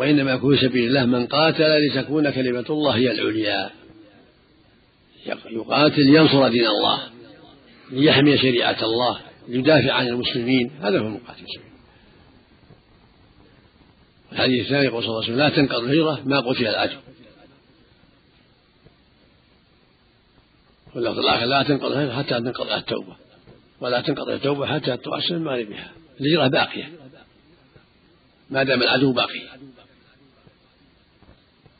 وإنما يكون في سبيل الله من قاتل لتكون كلمة الله هي العليا. يقاتل لينصر دين الله ليحمي شريعة الله ليدافع عن المسلمين هذا هو المقاتل الحديث الثاني يقول صلى الله عليه وسلم لا تنقض الهجرة ما قتل العدو واللفظ الآخر لا تنقض الهجرة حتى تنقض التوبة. ولا تنقض التوبة حتى تؤسس المال بها. الهجرة باقية. ما دام العدو باقي.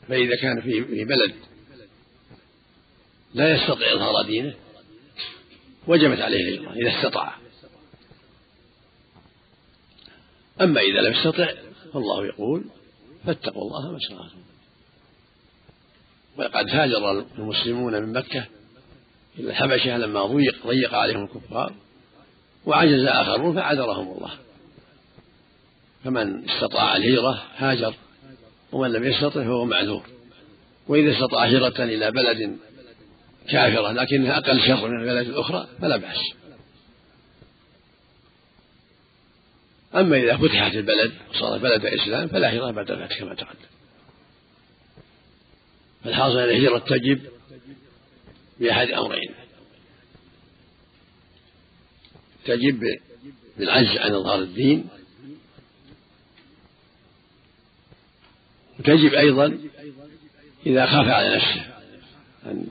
فإذا كان في بلد لا يستطيع إظهار دينه وجبت عليه الهجرة إذا استطاع. أما إذا لم يستطع فالله يقول فاتقوا الله ما استطعتم. وقد هاجر المسلمون من مكة إلى الحبشة لما ضيق ضيق عليهم الكفار وعجز آخرون فعذرهم الله. فمن استطاع الهجرة هاجر. ومن لم يستطع فهو معذور. وإذا استطاع هجرة إلى بلد كافرة لكنها أقل شر من البلد الأخرى فلا بأس. أما إذا فتحت البلد وصارت بلد إسلام فلا هجرة بعد الفتح كما تقدم. فالحاصل أن الهجرة تجب بأحد أمرين. تجب بالعجز عن إظهار الدين وتجب أيضا إذا خاف على نفسه أن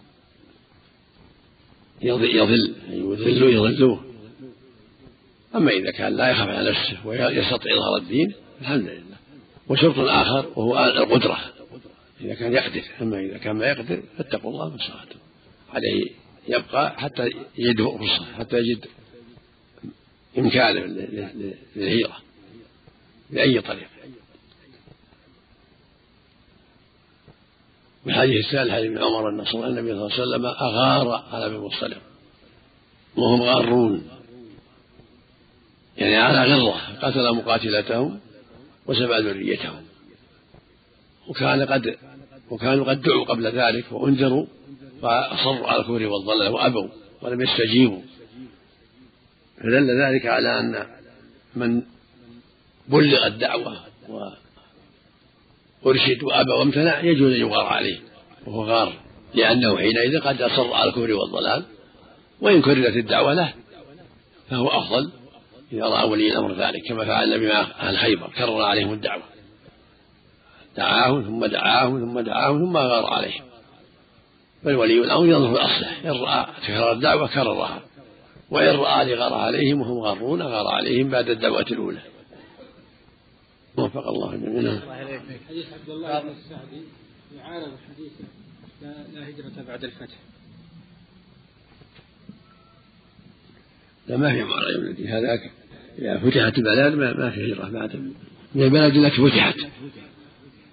يضل يذلوا يضلوه أما إذا كان لا يخاف على نفسه ويستطيع إظهار الدين الحمد لله. وشرط آخر وهو القدرة. إذا كان يقدر. أما إذا كان ما يقدر فاتقوا الله ما استطعتم. عليه يبقى حتى يجد فرصة حتى يجد إمكانه للهجرة بأي طريق. من حديث الثالث حديث ابن عمر أن النبي صلى الله عليه وسلم أغار على أبي المصطلق وهم غارون. يعني على غرة قتل مقاتلتهم وسبع ذريتهم وكان قد وكانوا قد دعوا قبل ذلك وأنذروا فأصروا على الكفر والضلال وأبوا ولم يستجيبوا. فدل ذلك على أن من بلغ الدعوة وأرشد وأبى وامتنع يجوز أن يغار عليه وهو غار لأنه حينئذ قد أصر على الكفر والضلال وإن كررت الدعوة له فهو أفضل إذا رأى ولي الأمر ذلك كما فعل النبي مع أهل خيبر كرر عليهم الدعوة. دعاهم ثم دعاهم ثم دعاهم ثم غار عليهم فالولي الأمر ينظر أصله إن رأى تكرار الدعوة كررها وإن رأى لغار عليهم وهم غارون غار عليهم بعد الدعوة الأولى. وفق الله جميعا حديث عبد الله بن السعدي يعارض حديث لا هجرة بعد الفتح. لا ما في معارضة يا ولدي هذاك إذا فتحت البلاد ما, ما في هجرة بعد من البلد التي فتحت.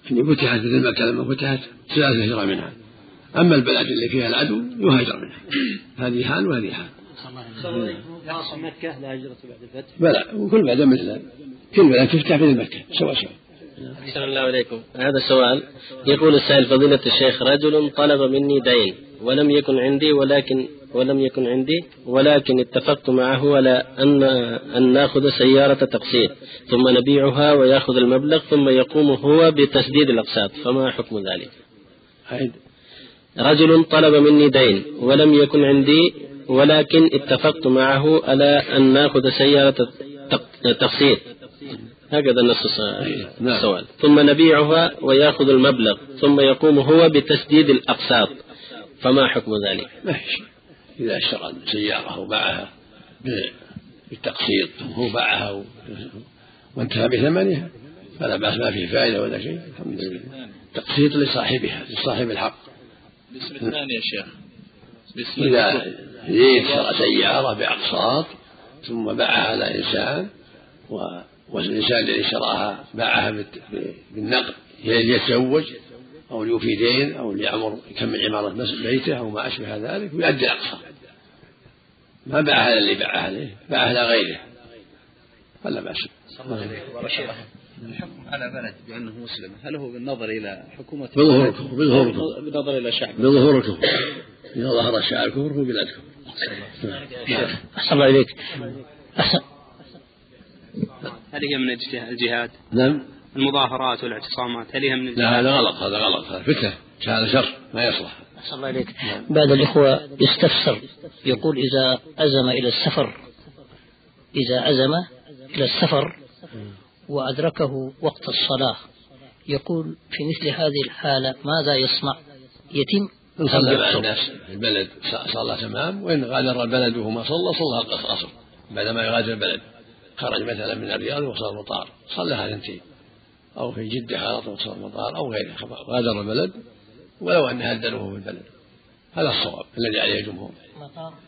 يعني فتحت. مثل مكة لما فتحت لا هجرة منها. أما البلد اللي فيها العدو يهاجر منها. هذه حال وهذه حال. خاصة مكة لا هجرة بعد الفتح. بلى وكل بلد مثل كل بلد تفتح مثل مكة سواء سواء. أحسن الله عليكم هذا سؤال. يقول السائل فضيلة الشيخ رجل طلب مني دين ولم يكن عندي ولكن ولم يكن عندي ولكن اتفقت معه على أن أن نأخذ سيارة تقسيط ثم نبيعها ويأخذ المبلغ ثم يقوم هو بتسديد الأقساط. فما حكم ذلك؟ عيد. رجل طلب مني دين ولم يكن عندي ولكن اتفقت معه على أن نأخذ سيارة تقسيط. هكذا نص نعم. السؤال. ثم نبيعها ويأخذ المبلغ ثم يقوم هو بتسديد الأقساط. فما حكم ذلك؟ ما في شيء. إذا أشترى سيارة وباعها بالتقسيط هو باعها وانتهى بثمنها فلا بأس ما فيه فائدة ولا شيء. الحمد لله. تقسيط لصاحبها لصاحب الحق. الاسم الثاني يا شيخ إذا اشترى سيارة بأقساط ثم باعها على إنسان والإنسان الذي اشتراها باعها بالنقد ليتزوج أو ليوفي دين أو ليعمر يكمل عمارة بيته أو ما أشبه ذلك ويؤدي الأقصى. ما باعها اللي باعها عليه باعها لغيره فلا بأس. الحكم على بلد بأنه مسلم هل هو بالنظر إلى حكومة بظهور الكفر بظهور الكفر. بالنظر إلى شعب؟ بظهور الكفر. إذا ظهر شعب الكفر هو بلاد كفر أحسن الله إليك. هل هي من الجهاد؟ نعم. المظاهرات والاعتصامات هل هي من لا هذا غلط هذا غلط هذا فتنة هذا شر ما يصلح. أحسن الله إليك. بعض الإخوة يستفسر يقول إذا أزم إلى السفر إذا أزم إلى السفر وأدركه وقت الصلاة يقول في مثل هذه الحالة ماذا يصنع؟ يتم صلى مع الناس في البلد صلى تمام وإن غادر البلد وهو ما صلى صلى القصر بعدما يغادر البلد. خرج مثلا من الرياض وصل المطار صلى اثنتين أو في جدة خلط وصل المطار أو غيره غادر البلد ولو أن هدنه في البلد. هذا الصواب الذي عليه الجمهور.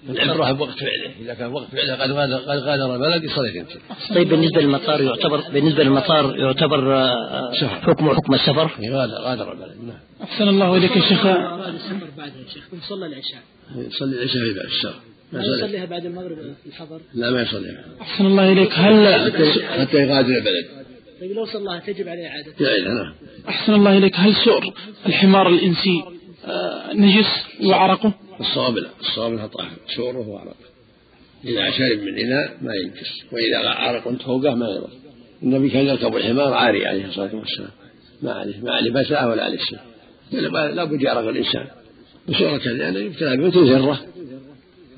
العبرة بوقت فعله. إذا كان وقت فعله قد غادر, قد غادر البلد يصلي اثنتين طيب بالنسبة للمطار يعتبر بالنسبة للمطار يعتبر آه، حكمه حكم السفر؟ غادر غادر البلد. نعم. أحسن الله إليك يا شيخ. السفر بعد يا شيخ صلى العشاء. يصلي العشاء في بعد السفر ما يصليها بعد المغرب في الحضر؟ لا ما يصليها. أحسن الله إليك. هل حتى يغادر البلد. طيب لو صلاها تجب عليه إعادة. نعم أحسن الله إليك. هل سؤر الحمار الإنسي آه، نجس وعرقه؟ الصواب لا. الصواب أنها طاهر. سوره وعرق إذا شرب من اناء ما ينجس. وإذا عرق فوقه ما يضر. النبي كان يركب الحمار عاري عليه الصلاة والسلام. ما عليه ما عليه مساء ولا عليه شيء لا بد يعرق الإنسان. بصورة لأنه يبتلى بمثل ذرة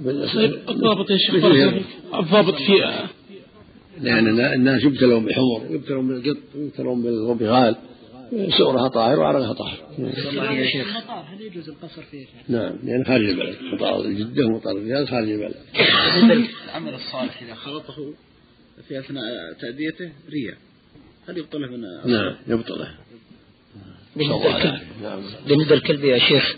الضابط يا شيخ الضابط في لأن الناس يبتلون بالحمر ويبتلون بالقط ويبتلون بالبغال سؤرها طاهر وعرقها طاهر. يا شيخ. هل يجوز القصر فيه؟ نعم لأن خارج البلد مطار جدة ومطار الرياض خارج البلد. العمل الصالح إذا خلطه في أثناء تأديته رياء. هل يبطله من نعم يبطله. بالنسبة للكلب يا شيخ.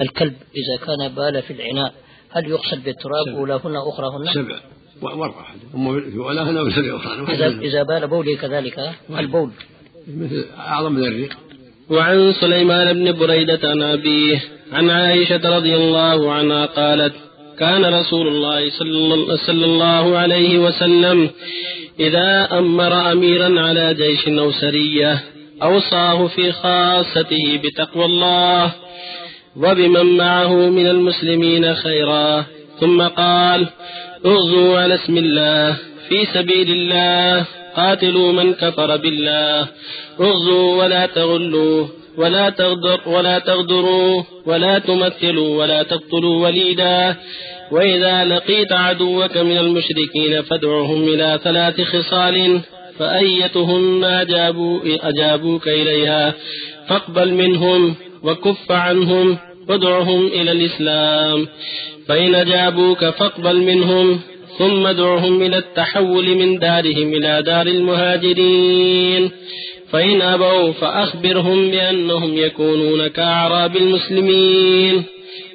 الكلب إذا كان بال في العناء هل يغسل بالتراب أولاهن أخراهن؟ سبع. واحدة أما في أولاهن أو سبع أخرى إذا إذا بال بولي كذلك البول مثل أعظم من الريق. وعن سليمان بن بريدة عن أبيه عن عائشة رضي الله عنها قالت كان رسول الله صلى الله عليه وسلم إذا أمر أميرا على جيش أو سرية أوصاه في خاصته بتقوى الله. وبمن معه من المسلمين خيرا. ثم قال اغزوا على اسم الله في سبيل الله قاتلوا من كفر بالله. اغزوا ولا تغلوا ولا تغدر ولا تغدروا ولا تمثلوا ولا تقتلوا وليدا. وإذا لقيت عدوك من المشركين فادعهم إلى ثلاث خصال فأيتهم ما أجابوا أجابوك إليها فاقبل منهم. وكف عنهم وادعهم إلى الإسلام. فإن أجابوك فاقبل منهم ثم ادعهم إلى التحول من دارهم إلى دار المهاجرين. فإن أبوا فأخبرهم بأنهم يكونون كأعراب المسلمين.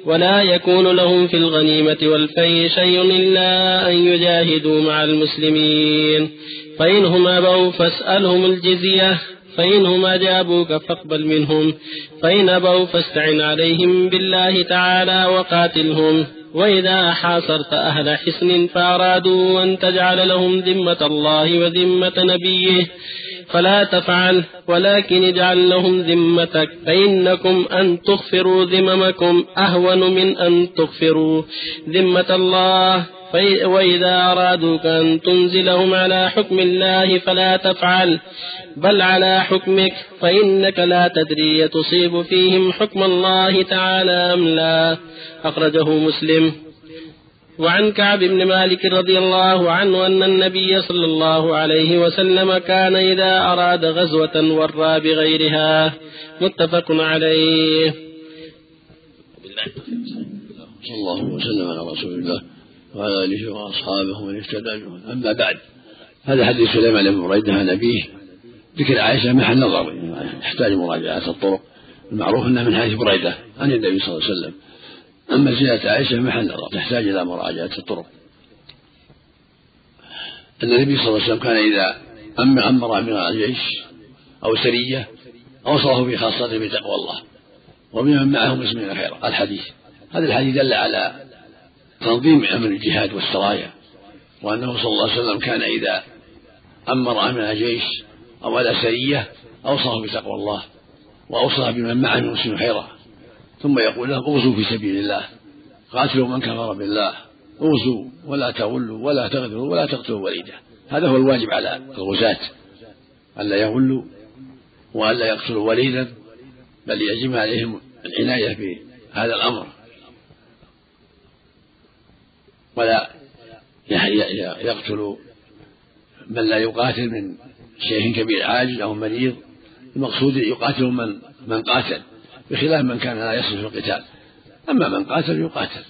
ولا يكون لهم في الغنيمة والفي شيء إلا أن يجاهدوا مع المسلمين. فإنهم أبوا فاسألهم الجزية فإنهم أجابوك فاقبل منهم. فإن أبوا فاستعن عليهم بالله تعالى وقاتلهم. وإذا حاصرت أهل حصن فأرادوا أن تجعل لهم ذمة الله وذمة نبيه. فلا تفعل ولكن اجعل لهم ذمتك. فإنكم أن تغفروا ذممكم أهون من أن تغفروا. ذمة الله وإذا أرادوك أن تنزلهم على حكم الله فلا تفعل بل على حكمك فإنك لا تدري تصيب فيهم حكم الله تعالى أم لا. أخرجه مسلم. وعن كعب بن مالك رضي الله عنه أن النبي صلى الله عليه وسلم كان إذا أراد غزوة ورى بغيرها. متفق عليه. صلى الله وسلم على رسول الله. وعلى آله وأصحابه ومن اهتدى أما بعد هذا حديث سليمان بن بريدة عن أبيه. ذكر عائشة محل نظر يحتاج مراجعة الطرق. المعروف أنها من حديث بريدة عن النبي صلى الله عليه وسلم. أما زيادة عائشة محل نظر تحتاج إلى مراجعة الطرق. أن النبي صلى الله عليه وسلم كان إذا أمر أمير الجيش أو سرية أوصاه في خاصته بتقوى الله. وبمن معه مسلمين خيرا الحديث. هذا الحديث دل على تنظيم أمر الجهاد والسرايا وأنه صلى الله عليه وسلم كان إذا أمر أمر جيش أو على سرية أوصاه بتقوى الله وأوصى بمن معه من المسلمين خيرا. ثم يقول لهم اغزوا في سبيل الله قاتلوا من كفر بالله اغزوا ولا تغلوا ولا تغدروا ولا تقتلوا وليدا. هذا هو الواجب على الغزاة ألا يغلوا وألا يقتلوا وليدا بل يجب عليهم العناية بهذا الأمر. ولا يقتل من لا يقاتل من شيخ كبير عاجز أو مريض. المقصود يقاتل من من قاتل بخلاف من كان لا يصل في القتال. أما من قاتل يقاتل.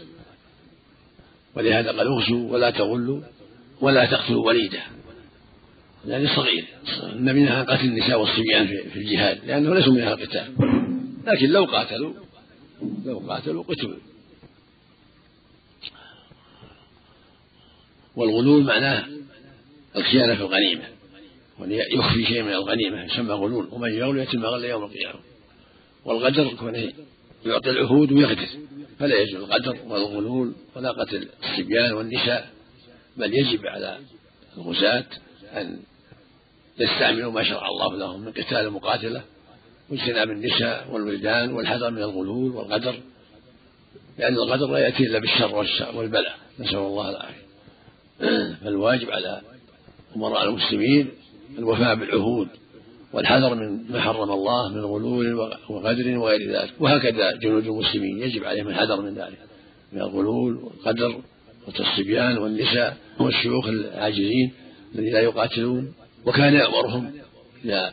ولهذا قال اغزوا ولا تغلوا ولا تقتلوا وليده. يعني صغير النبي نهى قتل النساء والصبيان في الجهاد لأنه ليسوا من أهل القتال. لكن لو قاتلوا لو قاتلوا قتلوا. والغلول معناه الخيانة في الغنيمة يخفي شيء من الغنيمة يسمى غلول ومن يغلو يتم غل يوم القيامة. والغدر كونه يعطي العهود ويغدر فلا يجوز الغدر والغلول ولا قتل الصبيان والنساء بل يجب على الغزاة أن يستعملوا ما شرع الله لهم من قتال المقاتلة واجتناب النساء والولدان والحذر من الغلول والغدر لأن الغدر لا يأتي إلا بالشر والبلاء. نسأل الله العافية. فالواجب على أمراء المسلمين الوفاء بالعهود والحذر من ما حرم الله من غلول وغدر وغير ذلك. وهكذا جنود المسلمين يجب عليهم الحذر من ذلك من الغلول والقدر والصبيان والنساء والشيوخ العاجزين الذين لا يقاتلون وكان يأمرهم إلى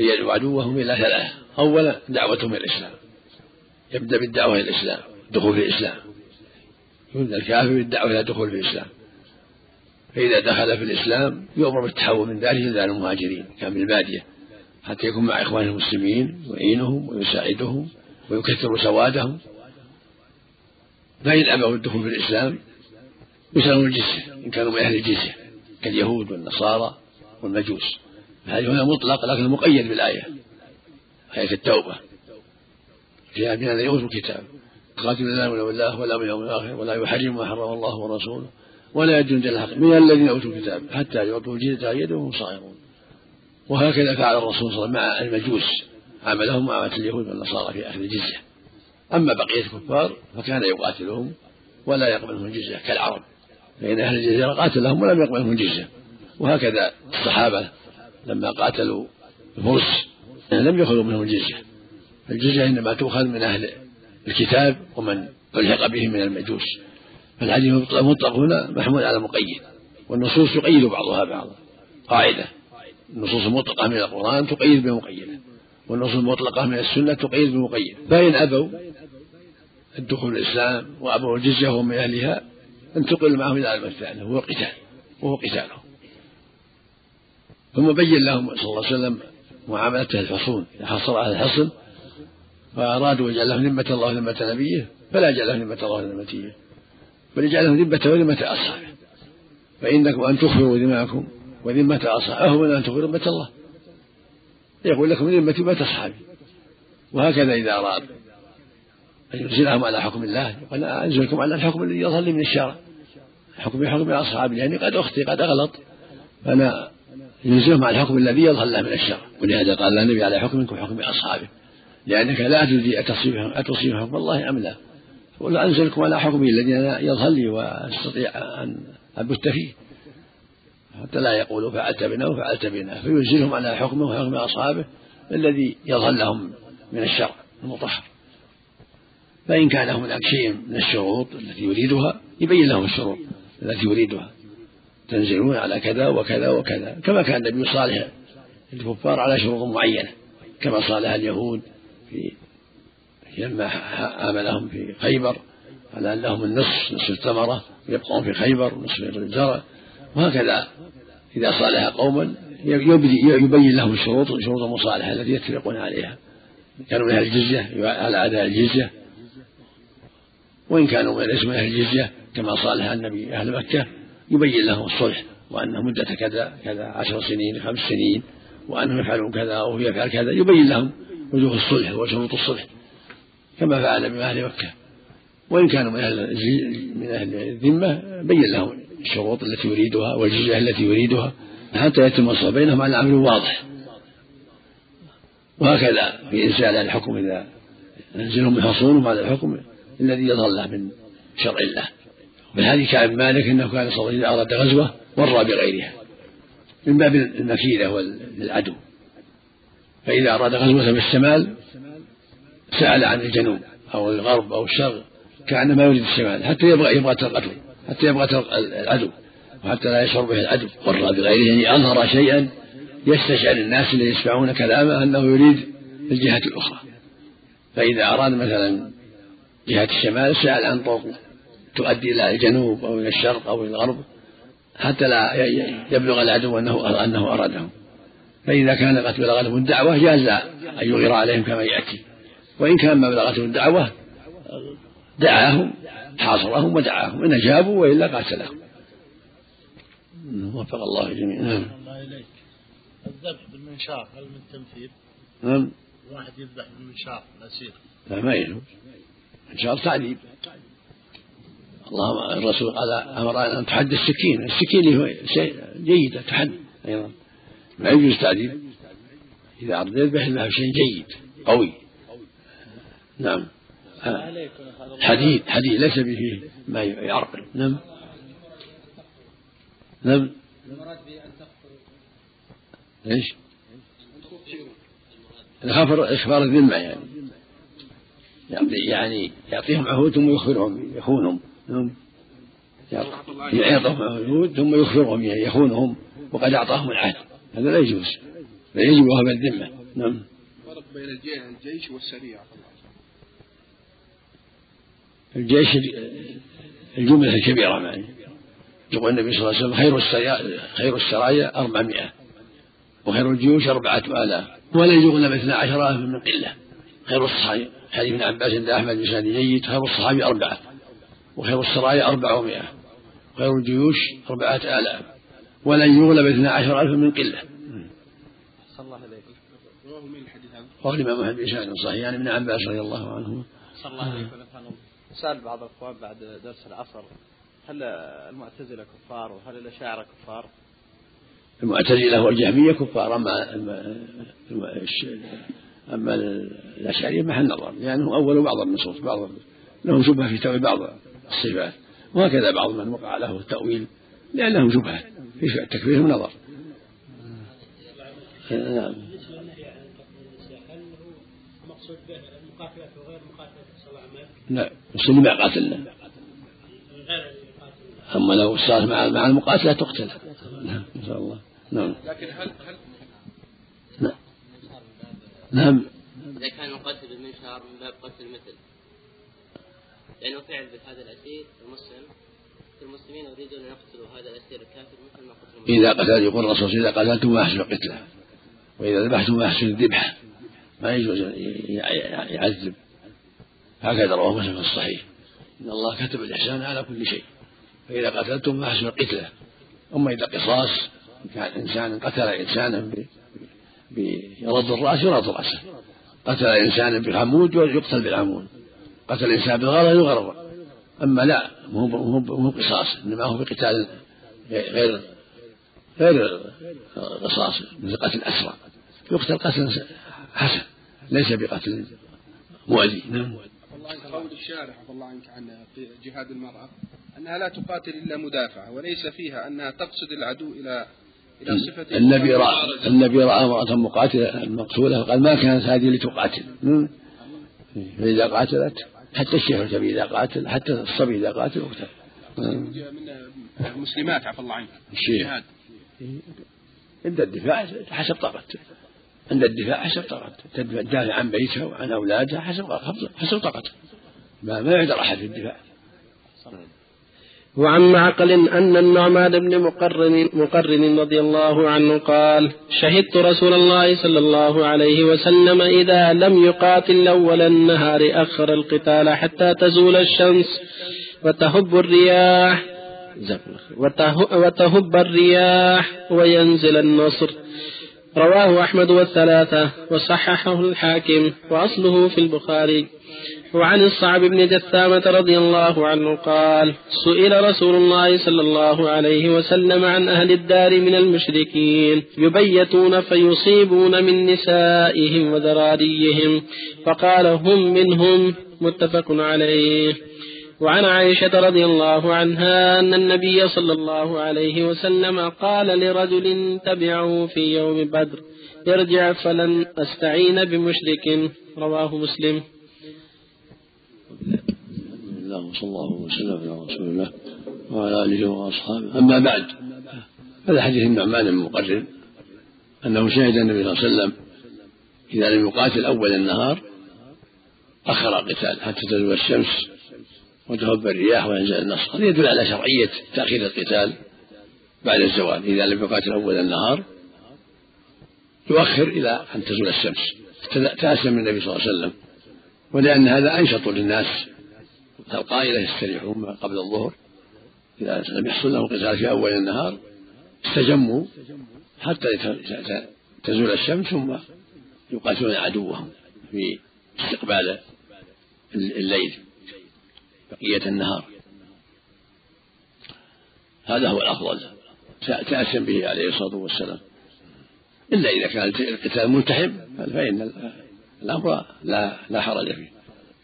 أن يدعوا عدوهم إلى ثلاثة. أولا دعوتهم إلى الإسلام. يبدأ بالدعوة إلى الإسلام دخول في الإسلام. يبدأ الكافر بالدعوة إلى الدخول في الإسلام. فإذا دخل في الإسلام يؤمر بالتحول من ذلك إلى المهاجرين كان بالبادية حتى يكون مع إخوانه المسلمين يعينهم ويساعدهم ويكثر سوادهم. فإن أبوا الدخول في الإسلام يسألون الجزية إن كانوا من أهل الجزية كاليهود والنصارى والمجوس. هذه هنا مطلق لكن مقيد بالآية آية التوبة. من الذين أوتوا الكتاب. قاتل الله ولا بالله ولا باليوم الآخر ولا يحرم ما حرم الله ورسوله. ولا يدون الحق من الذين أوتوا الكتاب حتى يعطوا الجزية عن وهم صاغرون وهكذا فعل الرسول صلى الله عليه وسلم مع المجوس. عملهم معاملة اليهود والنصارى في أخذ الجزية. أما بقية الكفار فكان يقاتلهم ولا يقبل منهم الجزية كالعرب. فإن أهل الجزيرة قاتلهم ولم يقبل منهم الجزية. وهكذا الصحابة لما قاتلوا الفرس لم يأخذوا منهم الجزية. الجزية إنما تؤخذ من أهل الكتاب ومن ألحق بهم من المجوس. فالحديث المطلق هنا محمول على مقيد والنصوص تقيد بعضها بعضا قاعدة. النصوص المطلقة من القرآن تقيد بمقيدة والنصوص المطلقة من السنة تقيد بمقيد. فإن أبوا الدخول الإسلام وأبوا الجزية وهم من أهلها انتقل معهم إلى العالم الثاني وهو قتال وهو قتالهم ثم بين لهم صلى الله عليه وسلم معاملة الحصون حصر على الحصن فأرادوا يجعل لهم ذمة الله ذمة نبيه فلا جعل لهم ذمة الله ذمته بل يجعل لهم ذمة وذمة أصحابه فإنكم أن تخفروا ذماءكم وذمة أصحابه من أن تخفروا ذمة الله. يقول لكم ذمتي ذمة أصحابي وهكذا إذا أراد أن ينزلهم على حكم الله يقول أنزلكم على الحكم الذي يظهر لي من الشرع. حكم حكم أصحابي لأني قد أخطي قد أغلط. فأنا ينزلهم على الحكم الذي يظهر له من الشرع. ولهذا قال النبي على حكمكم حكم أصحابه. لأنك لا تدري أتصيب حكم الله أم لا. قل أنزلكم على حكمي الذي يظهر لي وأستطيع أن أبت فيه. حتى لا يقولوا فعلت بنا وفعلت بنا فينزلهم على حكمه وحكم أصحابه الذي يظهر لهم من الشرع المطهر. فإن كان هناك شيء من الشروط التي يريدها يبين لهم الشروط التي يريدها. تنزلون على كذا وكذا وكذا. كما كان النبي صالح الكفار على شروط معينة. كما صالح اليهود في لما عاملهم في خيبر على أن لهم النصف نصف الثمرة يبقون في خيبر نصف الزرع وهكذا. إذا صالح قوما يبين لهم الشروط شروط المصالحة التي يتفقون عليها. كانوا من أهل الجزية على أداء الجزية. وإن كانوا ليسوا من أهل الجزية كما صالح النبي أهل مكة يبين لهم الصلح وأن مدة كذا كذا عشر سنين خمس سنين وأنهم يفعلون كذا أو يفعل كذا يبين لهم وجوه الصلح وشروط الصلح. كما فعل بأهل مكة وإن كانوا من أهل من أهل الذمة بين لهم الشروط التي يريدها والجزية التي يريدها حتى يتم الصلح بينهم على أمر واضح. وهكذا في إنزال الحكم إذا ينزلهم بحصولهم على الحكم الذي يظهر له من شرع الله. من هذه كعب مالك إنه كان صلى إذا أراد غزوة ورى بغيرها. من باب المكيده للعدو فإذا أراد غزوة بالشمال سأل عن الجنوب أو الغرب أو الشرق كأنما يريد الشمال حتى يبغى يبغى القتل حتى يبغى العدو وحتى لا يشعر به العدو. قر بغيره يعني أظهر شيئا يستشعر الناس الذين يسمعون كلامه أنه يريد الجهة الأخرى. فإذا أراد مثلا جهة الشمال سأل عن طرق تؤدي إلى الجنوب أو إلى الشرق أو إلى الغرب حتى لا يبلغ العدو أنه أنه أراده. فإذا كان قد بلغته الدعوة جاز أن يغير عليهم كما يأتي. وإن كان ما بلغته الدعوة دعاهم حاصرهم ودعاهم إن أجابوا وإلا قاتلهم وفق الله الجميع نعم. الله إليك. الذبح بالمنشار هل من تمثيل؟ نعم. واحد يذبح بالمنشار الأسير. لا ما يجوز. منشار تعذيب. الله الرسول قال أمر أن تحد السكين. السكين هو شيء جيدة تحد أيضا. ما يجوز تعذيب. إذا أردت يذبح له شيء جيد قوي. نعم. حديد حديد ليس به ما يعرقل نعم. نعم. إيش؟ الخفر إخبار الذمة يعني. يعني يعطيهم عهود ثم يخبرهم يخونهم. نعم. يعطيهم عهود ثم يخبرهم يخونهم وقد أعطاهم العهد. هذا لا يجوز لا يجب وهب الذمه نعم. فرق بين الجيش والسريع. الجيش الجملة الكبيرة معي يقول النبي صلى الله عليه وسلم خير السرايا خير السرايا أربعمائة وخير الجيوش أربعة آلاف. ولا يغلب اثنا عشر ألف من قلة. خير الصحابي حديث ابن عباس عند أحمد بن جيد خير الصحابي أربعة وخير السرايا أربعمائة وخير الجيوش أربعة آلاف. ولن يغلب اثنا عشر ألف من قلة. صلى الله عليه رواه من الحديث هذا. رواه الإمام أحمد بن صحيح يعني ابن عباس رضي الله عنه صلى الله عليه وسلم. سأل بعض الأخوان بعد درس العصر هل المعتزلة كفار وهل الأشاعرة كفار؟ المعتزلة والجهمية كفار أما أما الأشعرية محل نظر لأنه أول بعض النصوص بعض لهم شبهة في تأويل بعض الصفات وهكذا بعض من وقع له التأويل لأنهم شبهة في تكفيرهم نظر نعم. المقصود به المقاتلة وغير مقاتلة صلى لا المسلم ما قاتلنا أما لو صار مع مع المقاتلة تقتل. نعم إن شاء الله. نعم. لكن هل هل نعم. نعم. إذا كان القتل بالمنشار من باب قتل المثل لأنه فعل بهذا الأسير المسلم. المسلمين يريدون أن يقتلوا هذا الأسير الكافر مثل ما قتلوا إذا قتل يقول الرسول إذا قتلتم فأحسنوا قتله وإذا ذبحتم فأحسنوا الذبح. ما يجوز يعذب. هكذا رواه مسلم في الصحيح. إن الله كتب الإحسان على كل شيء. فإذا قتلتم فأحسنوا قتله أما إذا قصاص كان إنسان قتل إنسانا بيرد الرأس يرد رأسه. قتل إنسانا بالعمود يقتل بالعمود. قتل إنسان بالغرض يغرر أما لا مو قصاص إنما هو بقتال غير غير قصاص مثل قتل أسرى. يقتل قتل حسن. ليس بقتل. مؤذي. نعم. قول الشارع عفى الله عنك عن في جهاد المرأة أنها لا تقاتل إلا مدافعة وليس فيها أنها تقصد العدو إلى إلى صفة النبي رأى النبي رأى امرأة مقاتلة مقتولة قال ما كانت هذه لتقاتل. فإذا قاتلت حتى الشيخ الكبير إذا قاتل حتى الصبي إذا قاتل اقتل. من المسلمات عفى الله عنك الشيخ. عند الدفاع حسب طاقته. عند الدفاع حسب طاقته. تدافع عن بيتها وعن أولادها حسب حسب طاقته. ما, ما يقدر أحد في الدفاع. وعن معقل أن النعمان بن مقرن, مقرن رضي الله عنه قال شهدت رسول الله صلى الله عليه وسلم إذا لم يقاتل أول النهار أخر القتال حتى تزول الشمس وتهب الرياح وتهب الرياح وينزل النصر رواه أحمد والثلاثة وصححه الحاكم وأصله في البخاري. وعن الصعب بن جثامة رضي الله عنه قال سئل رسول الله صلى الله عليه وسلم عن أهل الدار من المشركين يبيتون فيصيبون من نسائهم وذراريهم فقال هم منهم. متفق عليه. وعن عائشة رضي الله عنها أن النبي صلى الله عليه وسلم قال لرجل تبعه في يوم بدر ارجع فلن أستعين بمشرك. رواه مسلم. الله وصلى الله وسلم على رسول الله وعلى آله وأصحابه. أما بعد هذا حديث النعمان بن مقرر أنه شهد النبي صلى الله عليه وسلم إذا لم يقاتل أول النهار أخر القتال حتى تزول الشمس. وتهب الرياح وينزل النصر هذا يدل على شرعية تأخير القتال بعد الزوال إذا لم يقاتل أول النهار يؤخر إلى أن تزول الشمس. تاسم النبي صلى الله عليه وسلم. ولأن هذا أنشط للناس. القائلة يستريحون قبل الظهر. إذا لم يحصل لهم قتال في أول النهار استجموا حتى تزول الشمس ثم يقاتلون عدوهم في استقبال الليل. بقية النهار. هذا هو الأفضل. تأسم به عليه الصلاة والسلام. إلا إذا كان القتال ملتحم فإن الأمر لا لا حرج فيه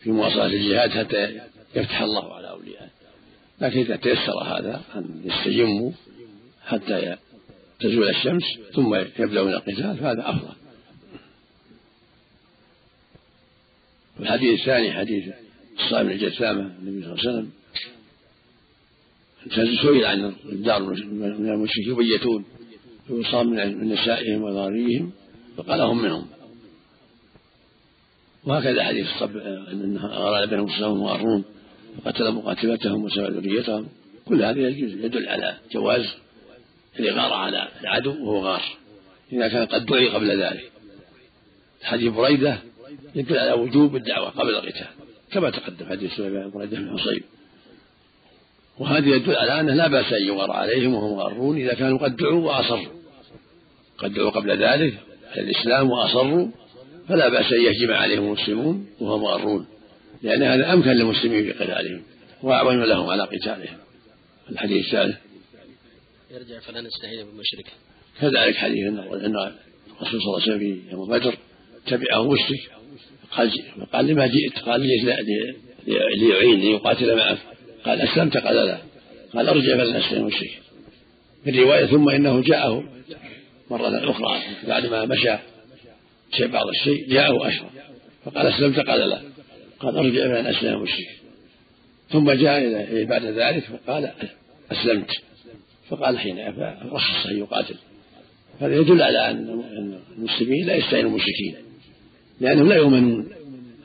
في مواصلة الجهاد حتى يفتح الله على أوليائه. لكن إذا تيسر هذا أن يستجموا حتى تزول الشمس ثم يبدأون القتال فهذا أفضل. والحديث الثاني حديث الصائم بن جثامة النبي صلى الله عليه وسلم. سئل عن الدار من المشركين يبيتون يصام من نسائهم وذراريهم فقال هم منهم. وهكذا حديث الصب انها اراد بينهم السلام وارون وقتل مقاتلتهم وسبع ذريتهم. كل هذا يدل على جواز الإغارة على العدو وهو غار. إذا كان قد دعي قبل ذلك. حديث بريدة يدل على وجوب الدعوة قبل القتال. كما تقدم حديث سليمان بريدة بن حصين وهذا يدل على أنه لا بأس أن يغار عليهم وهم غارون إذا كانوا قد دعوا وأصروا. قد دعوا قبل ذلك على الإسلام وأصروا فلا بأس أن يهجم عليهم المسلمون وهم غارون. لأن هذا أمكن للمسلمين في قتالهم وأعون لهم على قتالهم. الحديث الثالث. يرجع فلا نستعين بالمشرك. كذلك حديث أن الرسول صلى الله عليه وسلم في يوم بدر تبعه مشرك. قال قال لما جئت؟ قال ليعين ليقاتل معك. قال أسلمت؟ قال لا. قال أرجع فلا نستعين بالمشرك في الرواية ثم إنه جاءه مرة أخرى بعد ما مشى شيء بعض الشيء جاءه أشرف. فقال أسلمت؟ قال لا. قال أرجع ان أسلم مشرك ثم جاء إلى بعد ذلك فقال أسلمت. فقال حين رخص أن يقاتل. هذا يدل على أن المسلمين لا يستعينوا المشركين لأنهم لا يؤمنون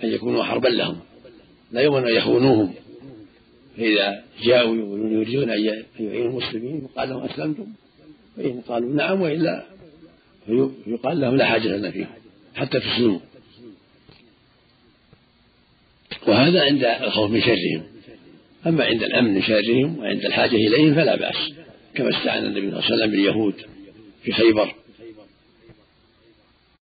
أن يكونوا حربا لهم. لا يؤمن أن يخونوهم. فإذا جاءوا يريدون أن يعينوا المسلمين فقال لهم أسلمتم. فإن قالوا نعم وإلا يقال لهم لا حاجة لنا فيهم حتى تسلموا. وهذا عند الخوف من شرهم. أما عند الأمن من شرهم وعند الحاجة إليهم فلا بأس. كما استعان النبي صلى الله عليه وسلم باليهود في خيبر.